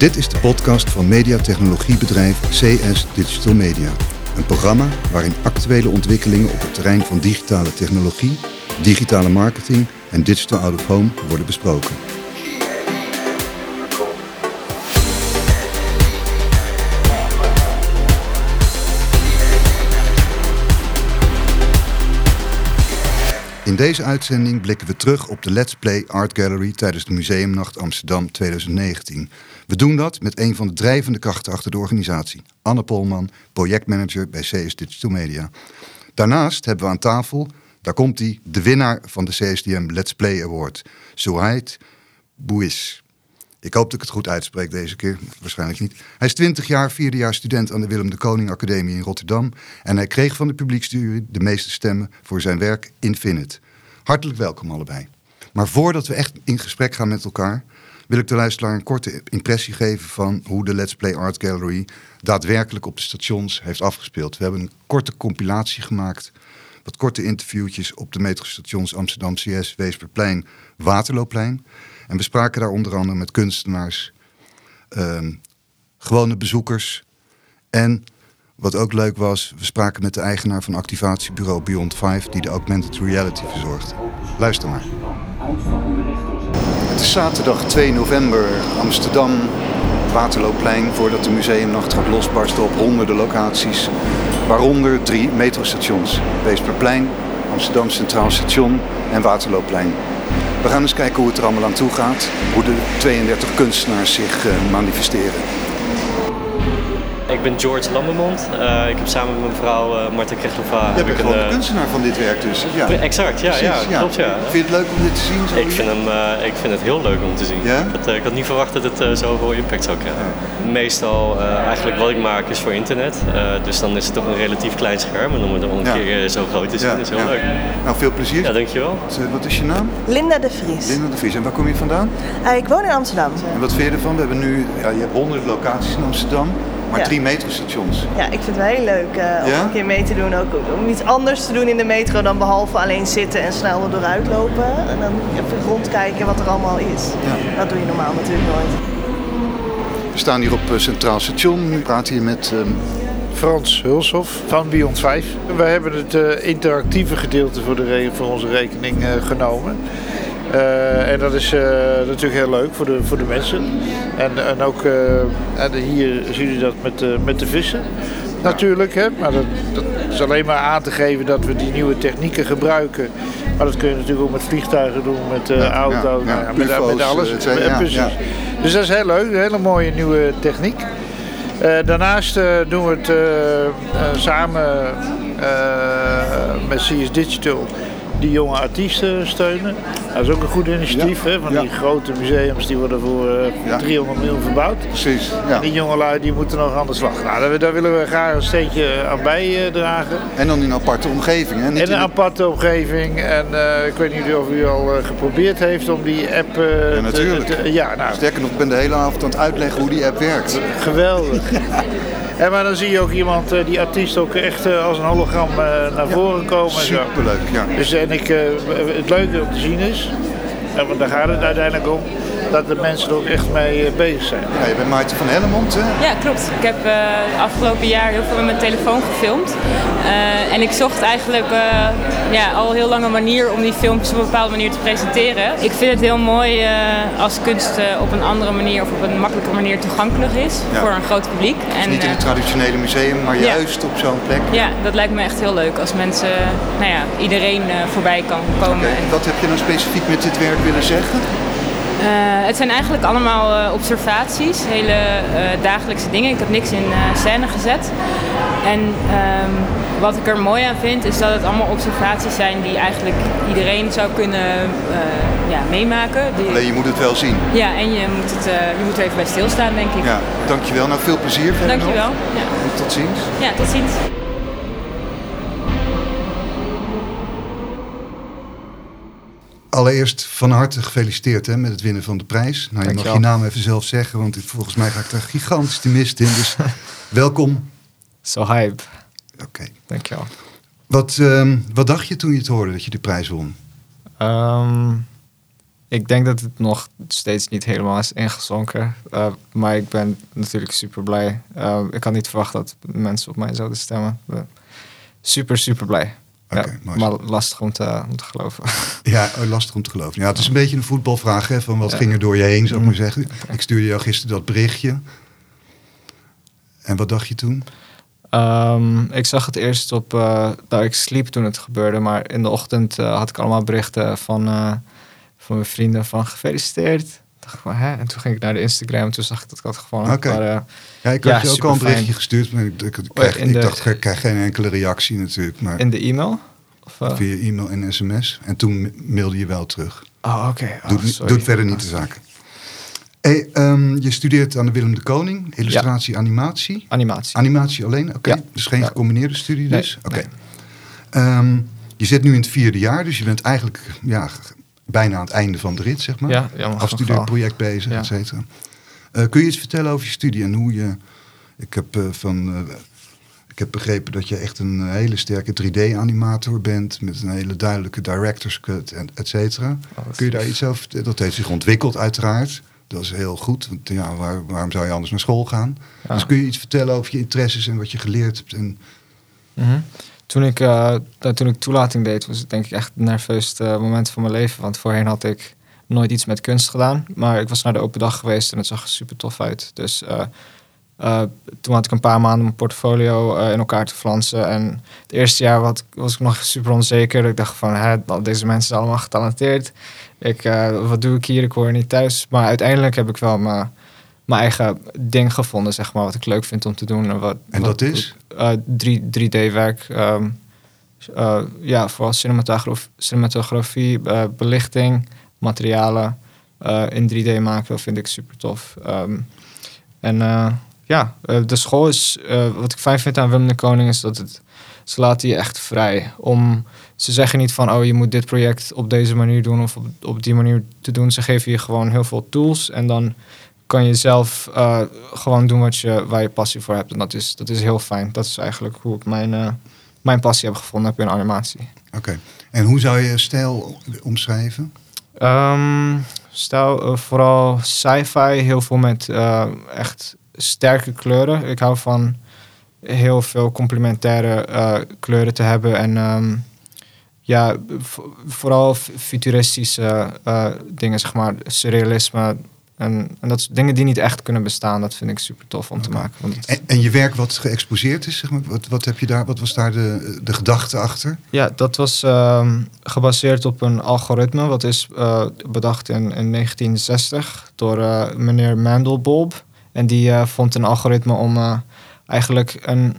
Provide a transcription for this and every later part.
Dit is de podcast van mediatechnologiebedrijf CS Digital Media. Een programma waarin actuele ontwikkelingen op het terrein van digitale technologie, digitale marketing en digital out of home worden besproken. In deze uitzending blikken we terug op de Let's Play Art Gallery tijdens de Museumnacht Amsterdam 2019. We doen dat met een van de drijvende krachten achter de organisatie, Anne Polman, projectmanager bij CS Digital Media. Daarnaast hebben we aan tafel, daar komt hij, de winnaar van de CSDM Let's Play Award, Souhaid Bouis. Ik hoop dat ik het goed uitspreek deze keer, waarschijnlijk niet. Hij is 20 jaar, vierde jaar student aan de Willem de Koning Academie in Rotterdam. En hij kreeg van de publiekstuur de meeste stemmen voor zijn werk Infinite. Hartelijk welkom allebei. Maar voordat we echt in gesprek gaan met elkaar, wil ik de luisteraar een korte impressie geven van hoe de Let's Play Art Gallery daadwerkelijk op de stations heeft afgespeeld. We hebben een korte compilatie gemaakt, wat korte interviewtjes op de metrostations Amsterdam CS, Weesperplein, Waterloopplein. En we spraken daar onder andere met kunstenaars, ehm, gewone bezoekers en wat ook leuk was, we spraken met de eigenaar van activatiebureau Beyond 5 die de augmented reality verzorgt. Luister maar. Het is zaterdag 2 november, Amsterdam, Waterloopplein, voordat de museumnacht gaat losbarsten op honderden locaties. Waaronder drie metrostations, Weesperplein, Amsterdam Centraal Station en Waterloopplein. We gaan eens kijken hoe het er allemaal aan toe gaat, hoe de 32 kunstenaars zich uh, manifesteren. Ik ben George Lambermond. Uh, ik heb samen met mijn vrouw uh, Marta Krechlova... Je bent gewoon de kunstenaar van dit werk dus. Ja. Exact, ja, ja, klopt ja. Vind je het leuk om dit te zien? Zo ik, vind hem, uh, ik vind het heel leuk om te zien. Ja? Dat, ik had niet verwacht dat het zoveel impact zou krijgen. Ja. Meestal, eigenlijk wat ik maak is voor internet. dus dan is het toch een relatief klein scherm. En om het dan een keer zo groot te zien is heel leuk. Nou, veel plezier. Ja, dankjewel. Wat is je naam? Linda de Vries. Linda de Vries. En waar kom je vandaan? ik woon in Amsterdam. En wat vind je ervan? We hebben nu, ja, je hebt honderden locaties in Amsterdam. Maar Ja. drie metrostations. Ja, ik vind het wel heel leuk eh, om een keer mee te doen. Ook om iets anders te doen in de metro dan behalve alleen zitten en snel er dooruit lopen. En dan even rondkijken wat er allemaal is. Ja. Dat doe je normaal natuurlijk nooit. We staan hier op eh, Centraal Station. We praten hier met ehm, Frans Hulshoff van Beyond 5. Wij hebben het eh, interactieve gedeelte voor, de re- voor onze rekening eh, genomen. Eh, en dat is eh, natuurlijk heel leuk voor de, voor de mensen. En, en ook eh, en hier zien jullie dat met, de met de vissen. Natuurlijk, hè? maar dat, dat is alleen maar aan te geven dat we die nieuwe technieken gebruiken. Maar dat kun je natuurlijk ook met vliegtuigen doen, met Ja, auto, ja, ja, nou ja, met, alles. Ja. Dus dat is heel leuk, een hele mooie nieuwe techniek. Daarnaast doen we het samen met CS Digital die jonge artiesten steunen. Dat is ook een goed initiatief Ja, hè, ja. die grote museums die worden voor eh, Ja. 300 miljoen verbouwd. precies. Ja. Die jongelui die moeten nog aan de slag. Nou, daar, daar willen we graag een steentje aan bijdragen. En dan in een aparte omgeving. Hè? Niet En een aparte omgeving. En eh, ik weet niet of u al eh, geprobeerd heeft om die app... eh, Ja, natuurlijk. te- te- ja, nou, Sterker nog, ik ben de hele avond aan het uitleggen hoe die app werkt. Geweldig. En maar dan zie je ook iemand, eh, die artiest, ook echt eh, als een hologram eh, naar voren komen. Superleuk, ja. Dus en ik, het leuke om te zien is, en want daar gaat het uiteindelijk om, dat de mensen er ook echt mee eh, bezig zijn. ja. Je bent Maarten van Helmond, hè? Ja, klopt. Ik heb eh afgelopen jaar heel veel met mijn telefoon gefilmd. Eh, en ik zocht eigenlijk eh, ja, al heel lang een manier om die filmpjes op een bepaalde manier te presenteren. Ik vind het heel mooi eh, als kunst eh, op een andere manier of op een makkelijke manier toegankelijk is Ja. voor een groot publiek. En, Niet in het traditionele museum, maar ja. juist op zo'n plek. ja, dat lijkt me echt heel leuk als mensen, nou ja, iedereen eh, voorbij kan komen. En- Wat heb je nou specifiek met dit werk willen zeggen? Eh, het zijn eigenlijk allemaal eh, observaties, hele eh, dagelijkse dingen. Ik heb niks in scène gezet. En ehm, wat ik er mooi aan vind, is dat het allemaal observaties zijn die eigenlijk iedereen zou kunnen ja, meemaken. Die- Alleen je moet het wel zien. ja, en je moet, het, je moet er even bij stilstaan, denk ik. Ja, dankjewel. Nou, veel plezier verder. Dankjewel. Ja. En Tot ziens. ja, tot ziens. Allereerst van harte gefeliciteerd hè, met het winnen van de prijs. Nou, je mag je naam even zelf zeggen, want ik- volgens mij ga ik daar gigantisch de mist in. Dus welkom. Zo hype. Oké. Dankjewel. Wat, ehm, wat dacht je toen je het hoorde dat je de prijs won? Ehm, ik denk dat het nog steeds niet helemaal is ingezonken. Uh, maar ik ben natuurlijk super blij. Uh, ik had niet verwacht dat mensen op mij zouden stemmen. super, super blij. Okay, ja, maar lastig om te, om te geloven. Ja, oh, lastig om te geloven. Ja, het is een beetje een voetbalvraag, hè, van wat ging er door je heen, zou ik maar zeggen. Ik stuurde jou gisteren dat berichtje. En wat dacht je toen? Um, ik zag het eerst op, uh, nou, ik sliep toen het gebeurde, maar in de ochtend uh, had ik allemaal berichten van, uh, van mijn vrienden van gefeliciteerd. Dacht ik van, hè? En toen ging ik naar de Instagram en toen zag ik dat ik had gewonnen. Okay. Maar, ja, ik had ja, je ook al een berichtje fijn. gestuurd, maar ik, ik, ik, krijg, ik de, dacht, ik krijg geen enkele reactie natuurlijk. Maar in de e-mail? Of, via e-mail en sms. En toen mailde je wel terug. Oh, oké. Okay. Oh, doet, doet verder niet de zaak. Hey, um, je studeert aan de Willem de Koning, illustratie, ja. animatie. Animatie. Animatie alleen, oké. Okay. Ja. Dus geen gecombineerde studie dus? Nee. Oké. Um, je zit nu in het vierde jaar, dus je bent eigenlijk ja, bijna aan het einde van de rit, zeg maar. Ja, ja Afstudeerproject bezig, et cetera. Uh, kun je iets vertellen over je studie en hoe je... Ik heb, uh, van, uh, ik heb begrepen dat je echt een hele sterke 3D-animator bent... met een hele duidelijke director's cut, en et cetera. Oh, Kun je daar iets over vertellen? Dat heeft zich ontwikkeld uiteraard. Dat is heel goed, want ja, waar, waarom zou je anders naar school gaan? Dus kun je iets vertellen over je interesses en wat je geleerd hebt? En... Mm -hmm. Toen, ik, uh, toen ik toelating deed, was het denk ik echt het nerveusste moment van mijn leven. Want voorheen had ik nooit iets met kunst gedaan. Maar ik was naar de open dag geweest en het zag er super tof uit. Dus uh, uh, toen had ik een paar maanden mijn portfolio in elkaar te flansen. En het eerste jaar wat, was ik nog super onzeker. Ik dacht van, hè, deze mensen zijn allemaal getalenteerd ik, wat doe ik hier? Ik hoor niet thuis. Maar uiteindelijk heb ik wel mijn, mijn eigen ding gevonden, zeg maar, wat ik leuk vind om te doen. Wat, en dat is? Uh, 3, 3D-werk. Um, uh, ja, vooral cinematografie, cinematografie uh, belichting, materialen in 3D maken, vind ik super tof. Um, en ja, de school is, wat ik fijn vind aan Willem de Koning, is dat het, ze laten je echt vrij om ze zeggen niet van, oh, je moet dit project op deze manier doen of op die manier te doen. Ze geven je gewoon heel veel tools en dan kan je zelf uh, gewoon doen wat je, waar je passie voor hebt. En dat is, dat is heel fijn. Dat is eigenlijk hoe ik mijn, uh, mijn passie heb gevonden heb in animatie. Oké. En hoe zou je stijl omschrijven? Um, stijl, uh, vooral sci-fi, heel veel met echt sterke kleuren. Ik hou van heel veel complementaire kleuren te hebben en... Um, ja, vooral futuristische dingen, zeg maar, surrealisme. En, en dat dingen die niet echt kunnen bestaan, dat vind ik super tof om te maken. Want en, en, je werk wat geëxposeerd is, zeg maar, wat, wat, heb je daar, wat was daar de, de gedachte achter? Ja, dat was uh, gebaseerd op een algoritme, wat is uh, bedacht in, in 1960 door uh, meneer Mandelbob. En die vond een algoritme om eigenlijk een,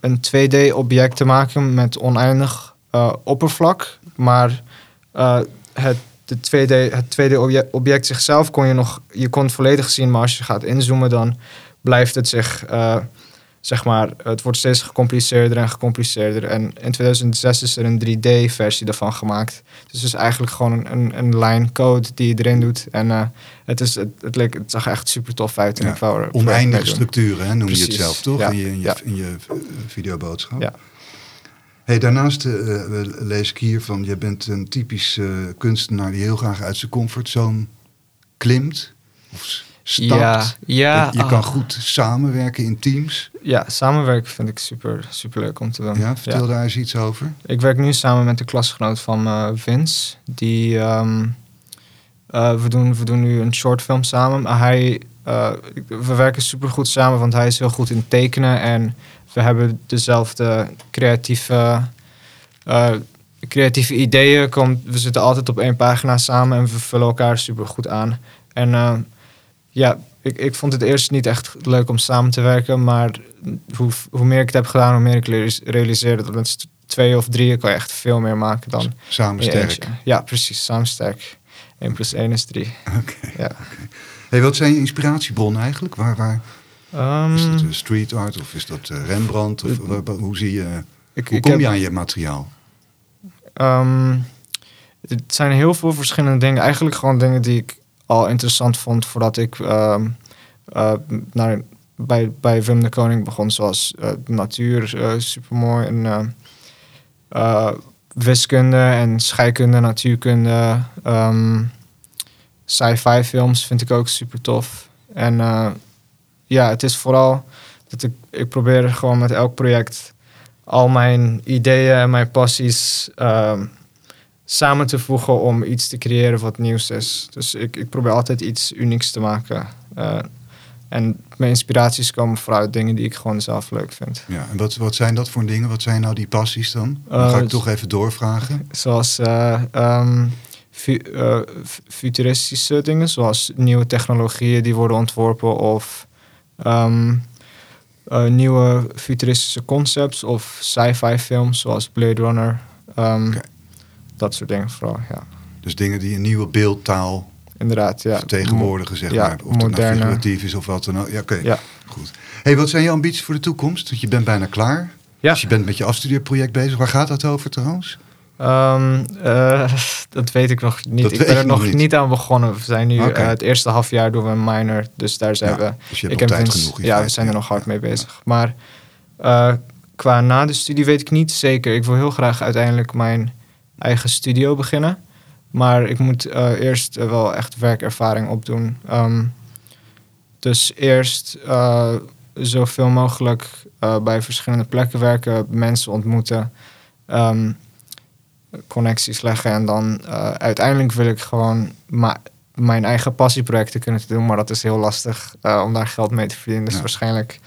een 2D-object te maken met oneindig oppervlak. Maar het, de 2D, het tweede object, object zichzelf kon je nog, je kon het volledig zien, maar als je gaat inzoomen, dan blijft het zich, uh, zeg maar, het wordt steeds gecompliceerder en gecompliceerder. En in 2006 is er een 3D-versie daarvan gemaakt. Dus het is eigenlijk gewoon een, een, een line code die je erin doet. En het, is, het, het, leek, het zag echt super tof uit. Ja, en oneindige structuren, hè, noem je het zelf, toch? Ja. In je, in je, in je videoboodschap. Ja. Hey, daarnaast uh, lees ik hier van, je bent een typisch uh, kunstenaar die heel graag uit zijn comfortzone klimt of stapt. Ja, ja. Je, kan goed samenwerken in teams. Ja, samenwerken vind ik super, super leuk om te doen. Ja, vertel daar eens iets over. Ik werk nu samen met de klasgenoot van Vince. Die, um, we, doen, we doen nu een shortfilm samen. Hij, we werken super goed samen, want hij is heel goed in tekenen en we hebben dezelfde creatieve, uh, creatieve ideeën. We zitten altijd op één pagina samen en we vullen elkaar super goed aan. En uh, ja, ik, ik vond het eerst niet echt leuk om samen te werken. Maar hoe, hoe meer ik het heb gedaan, hoe meer ik realiseerde dat met twee of drie kan je echt veel meer maken dan. Samen sterk. Ja, precies. Samen sterk. 1 plus 1 is 3. Oké. Ja. Hey, wat zijn je inspiratiebronnen eigenlijk? Waar, waar, Um, is dat street art of is dat uh, Rembrandt? Of, hoe zie je, ik, hoe kom je aan je materiaal? Um, het zijn heel veel verschillende dingen. Eigenlijk gewoon dingen die ik al interessant vond voordat ik um, uh, naar, bij, bij Wim de Koning begon. Zoals natuur, supermooi. En wiskunde en scheikunde, natuurkunde. ehm, Sci-fi films vind ik ook super tof. En eh, ja, het is vooral dat ik, ik probeer gewoon met elk project al mijn ideeën en mijn passies ehm, samen te voegen om iets te creëren wat nieuws is. Dus ik, ik probeer altijd iets unieks te maken. Eh, en mijn inspiraties komen vooruit dingen die ik gewoon zelf leuk vind. Ja, en wat, wat zijn dat voor dingen? Wat zijn nou die passies dan? Dan Eh, ga ik dus- toch even doorvragen. Zoals eh, ehm, fu- eh, futuristische dingen, zoals nieuwe technologieën die worden ontworpen of ehm, eh, nieuwe futuristische concepts of sci-fi films zoals Blade Runner. Ehm. Dat soort dingen vooral, ja. Dus dingen die een nieuwe beeldtaal Inderdaad, ja. vertegenwoordigen, zeg ja, maar. Of het nou moderne- figuratief is of wat dan ook. Ja, oké. Ja. Goed. hey, wat zijn je ambities voor de toekomst? Want je bent bijna klaar. Ja. Dus je bent met je afstudeerproject bezig. Waar gaat dat over trouwens? Ehm, eh, dat weet ik nog niet. Dat ik ben er nog niet. niet. aan begonnen. We zijn nu eh, het eerste half jaar doen we een minor. Dus daar zijn Ja, we. dus je hebt ik heb tijd eens- genoeg Ja, we zijn er ja. nog hard mee bezig. Maar eh, qua na de studie weet ik niet zeker. Ik wil heel graag uiteindelijk mijn eigen studio beginnen. Maar ik moet eerst wel echt werkervaring opdoen. Ehm, dus eerst zoveel mogelijk bij verschillende plekken werken, mensen ontmoeten, ehm, connecties leggen. En dan eh, uiteindelijk wil ik gewoon mijn eigen passieprojecten kunnen doen. Maar dat is heel lastig eh, om daar geld mee te verdienen. Dus Ja. waarschijnlijk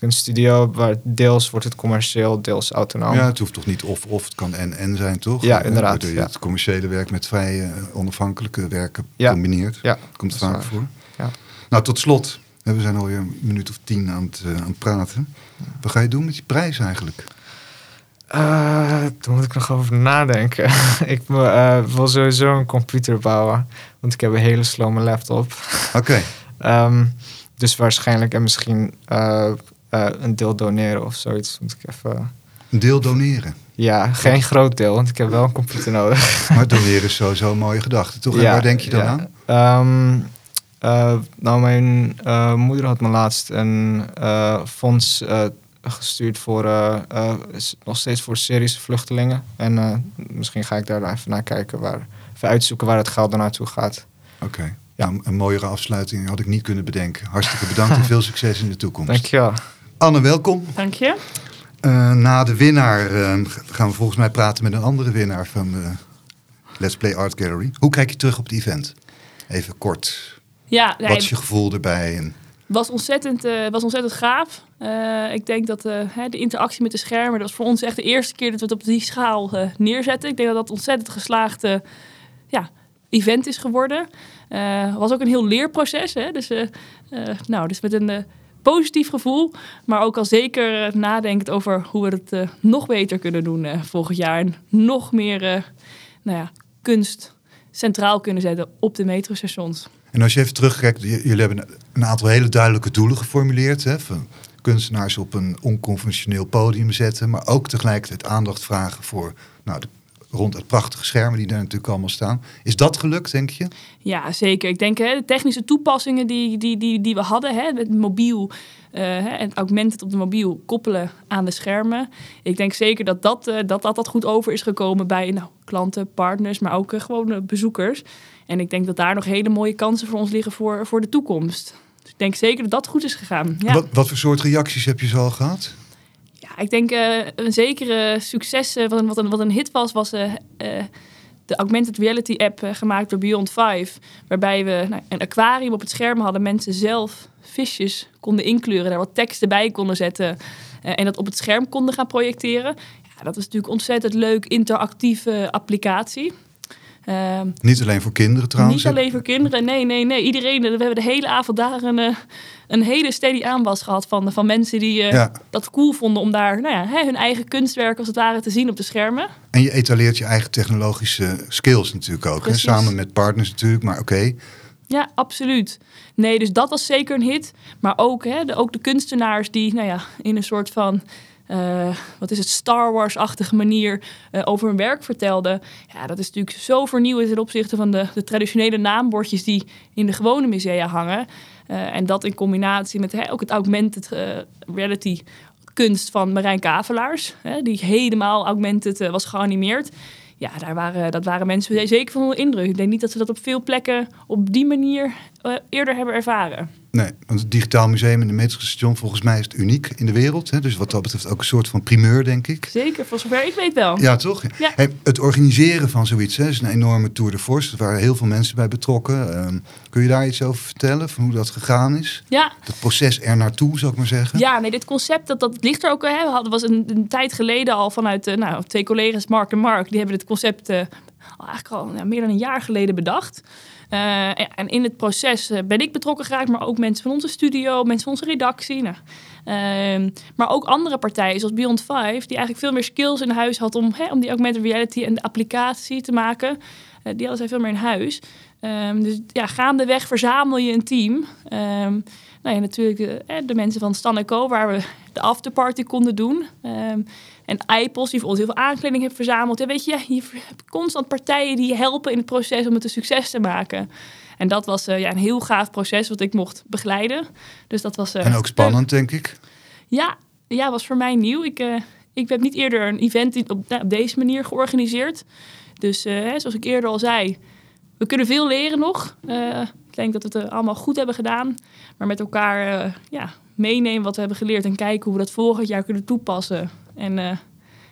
een studio waar deels wordt het commercieel, deels autonoom. Ja, het hoeft toch niet of-of, het kan en-en zijn, toch? Ja, inderdaad, ja. het commerciële werk met vrij eh, onafhankelijke werken Ja. combineert. Ja, Komt dat vaak waar. voor. Ja. Nou, tot slot. We zijn alweer een minuut of tien aan het, aan het praten. Wat ga je doen met die prijs eigenlijk? Eh, daar moet ik nog over nadenken. ik wil, eh, wil sowieso een computer bouwen. Want ik heb een hele slome laptop. Oké, Ehm, dus waarschijnlijk en misschien eh, eh, een deel doneren of zoiets. Moet ik even... een deel doneren. Ja, geen groot deel, want ik heb wel een computer nodig. Maar doneren is sowieso een mooie gedachte, toch? En Ja, waar denk je dan ja. aan? Ehm, eh, nou, mijn eh, moeder had me laatst een eh, fonds eh, gestuurd voor eh, eh, nog steeds voor Syrische vluchtelingen. En eh, misschien ga ik daar even naar kijken, waar, even uitzoeken waar het geld dan naartoe gaat. Oké. Ja, een- een mooiere afsluiting had ik niet kunnen bedenken. Hartstikke bedankt en veel succes in de toekomst. Dankjewel. Anne, welkom. Dank je. Eh, na de winnaar eh, gaan we volgens mij praten met een andere winnaar van de Let's Play Art Gallery. Hoe kijk je terug op het event? Even kort. Ja, nee, Wat is je gevoel erbij? En, was ontzettend, eh, was ontzettend gaaf. Eh, ik denk dat eh, de interactie met de schermen, dat was voor ons echt de eerste keer dat we het op die schaal neerzetten. Ik denk dat dat ontzettend geslaagde ja, event is geworden. Het was ook een heel leerproces. Hè? Dus, nou, dus met een positief gevoel, maar ook al zeker nadenkend over hoe we het nog beter kunnen doen volgend jaar. En nog meer nou ja, kunst centraal kunnen zetten op de metrostations. En als je even terugkijkt, jullie hebben een aantal hele duidelijke doelen geformuleerd. Hè, kunstenaars op een onconventioneel podium zetten, maar ook tegelijkertijd aandacht vragen voor nou, de, rond het prachtige schermen die daar natuurlijk allemaal staan. Is dat gelukt, denk je? Ja, zeker. Ik denk hè, de technische toepassingen die, die, die, die we hadden, hè, met mobiel uh, en augmented op de mobiel koppelen aan de schermen. Ik denk zeker dat dat, uh, dat, dat, goed over is gekomen bij nou, klanten, partners, maar ook uh, gewoon bezoekers. En ik denk dat daar nog hele mooie kansen voor ons liggen voor, voor de toekomst. Dus ik denk zeker dat dat goed is gegaan. Ja. Wat, wat voor soort reacties heb je zo al gehad? Ja, ik denk uh, een zekere succes, uh, wat, een, wat, een, wat een hit was, was uh, de augmented reality app gemaakt door Beyond 5. Waarbij we nou, een aquarium op het scherm hadden, mensen zelf visjes konden inkleuren, daar wat teksten bij konden zetten en dat op het scherm konden gaan projecteren. Ja, dat is natuurlijk een ontzettend leuk interactieve applicatie. Uh, niet alleen voor kinderen trouwens? Niet alleen voor kinderen, nee, nee, nee. Iedereen, we hebben de hele avond daar een, uh, een hele steady aanwas gehad van, van mensen die uh, ja. dat cool vonden om daar nou ja, hun eigen kunstwerk als het ware te zien op de schermen. En je etaleert je eigen technologische skills natuurlijk ook, hè? samen met partners natuurlijk, maar oké. Okay. Ja, absoluut. Nee, dus dat was zeker een hit. Maar ook, hè, de, ook de kunstenaars die nou ja, in een soort van uh, wat is het, Star Wars-achtige manier uh, over hun werk vertelde. Ja, dat is natuurlijk zo vernieuwend ten opzichte van de, de traditionele naambordjes die in de gewone musea hangen. Uh, en dat in combinatie met ook het augmented reality kunst van Marijn Kavelaars. Die helemaal augmented was geanimeerd. Ja, daar waren, dat waren mensen zeker van onder indruk. Ik denk niet dat ze dat op veel plekken op die manier eerder hebben ervaren. Nee, want het Digitaal Museum in de Metrische Station volgens mij is het uniek in de wereld. Hè? Dus wat dat betreft ook een soort van primeur, denk ik. Zeker, voor zover ik weet wel. Ja, toch? Ja. Hey, het organiseren van zoiets hè, is een enorme tour de force. Er waren heel veel mensen bij betrokken. Um, kun je daar iets over vertellen, van hoe dat gegaan is? Ja. Het proces er naartoe, zou ik maar zeggen. Ja, nee, dit concept, dat, dat ligt er ook. Hè. We hadden, was een, een tijd geleden al vanuit uh, nou, twee collega's, Mark en Mark. Die hebben dit concept uh, eigenlijk al ja, meer dan een jaar geleden bedacht. Uh, en in het proces uh, ben ik betrokken geraakt, maar ook mensen van onze studio, mensen van onze redactie. Nou, uh, maar ook andere partijen, zoals Beyond Five, die eigenlijk veel meer skills in huis had om, hè, om die augmented reality en de applicatie te maken. Uh, die hadden zij veel meer in huis. Um, dus ja, gaandeweg verzamel je een team. Um, nou ja, natuurlijk de, de, mensen van Stan Co, waar we de afterparty konden doen. En iPos, die voor ons heel veel aankleding heeft verzameld. En weet je, je hebt constant partijen die je helpen in het proces om het een succes te maken. En dat was uh, ja, een heel gaaf proces wat ik mocht begeleiden. Dus dat was, uh, en ook spannend, denk ik. Ja, ja, was voor mij nieuw. Ik, uh, ik heb niet eerder een event op, op deze manier georganiseerd. Dus zoals ik eerder al zei, we kunnen veel leren nog. ik denk dat we het allemaal goed hebben gedaan. Maar met elkaar ja, meenemen wat we hebben geleerd en kijken hoe we dat volgend jaar kunnen toepassen. En uh,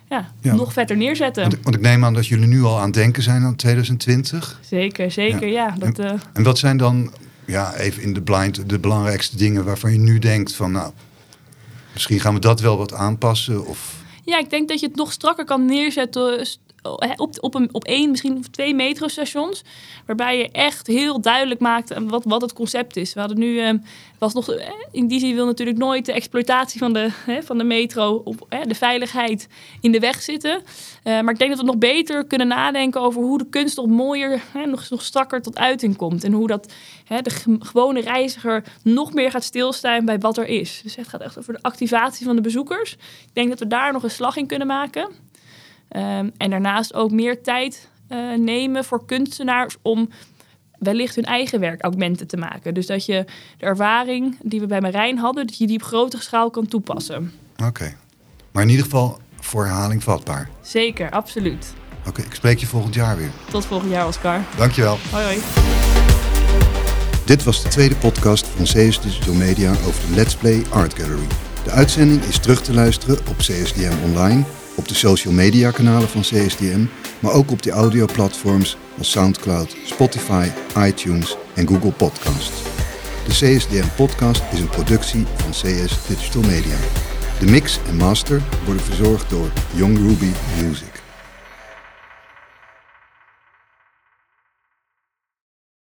ja, ja, nog verder neerzetten. Want, want, ik neem aan dat jullie nu al aan het denken zijn aan 2020. Zeker, zeker, ja. ja dat, en, uh... en, wat zijn dan, ja, even in de blind, de belangrijkste dingen waarvan je nu denkt van, nou, misschien gaan we dat wel wat aanpassen? Of... Ja, ik denk dat je het nog strakker kan neerzetten op, op, een, op één, misschien twee metrostations. Waarbij je echt heel duidelijk maakt wat, wat het concept is. We hadden nu, uh, was nog, in die zin wil natuurlijk nooit de exploitatie van de, van de metro, op, de veiligheid in de weg zitten. Uh, maar ik denk dat we nog beter kunnen nadenken over hoe de kunst nog mooier, nog, nog strakker tot uiting komt. En hoe dat de gewone reiziger nog meer gaat stilstaan bij wat er is. Dus het gaat echt over de activatie van de bezoekers. Ik denk dat we daar nog een slag in kunnen maken. Um, en daarnaast ook meer tijd uh, nemen voor kunstenaars om wellicht hun eigen werk augmenten te maken. Dus dat je de ervaring die we bij Marijn hadden, dat je die op grotere schaal kan toepassen. Oké. Okay. Maar in ieder geval voor herhaling vatbaar. Zeker, absoluut. Oké, okay, ik spreek je volgend jaar weer. Tot volgend jaar, Oscar. Dankjewel. Hoi, hoi. Dit was de tweede podcast van CS Digital Media over de Let's Play Art Gallery. De uitzending is terug te luisteren op CSDM Online op de social media kanalen van CSDM, maar ook op de audioplatforms als SoundCloud, Spotify, iTunes en Google Podcasts. De CSDM podcast is een productie van CS Digital Media. De mix en master worden verzorgd door Young Ruby Music.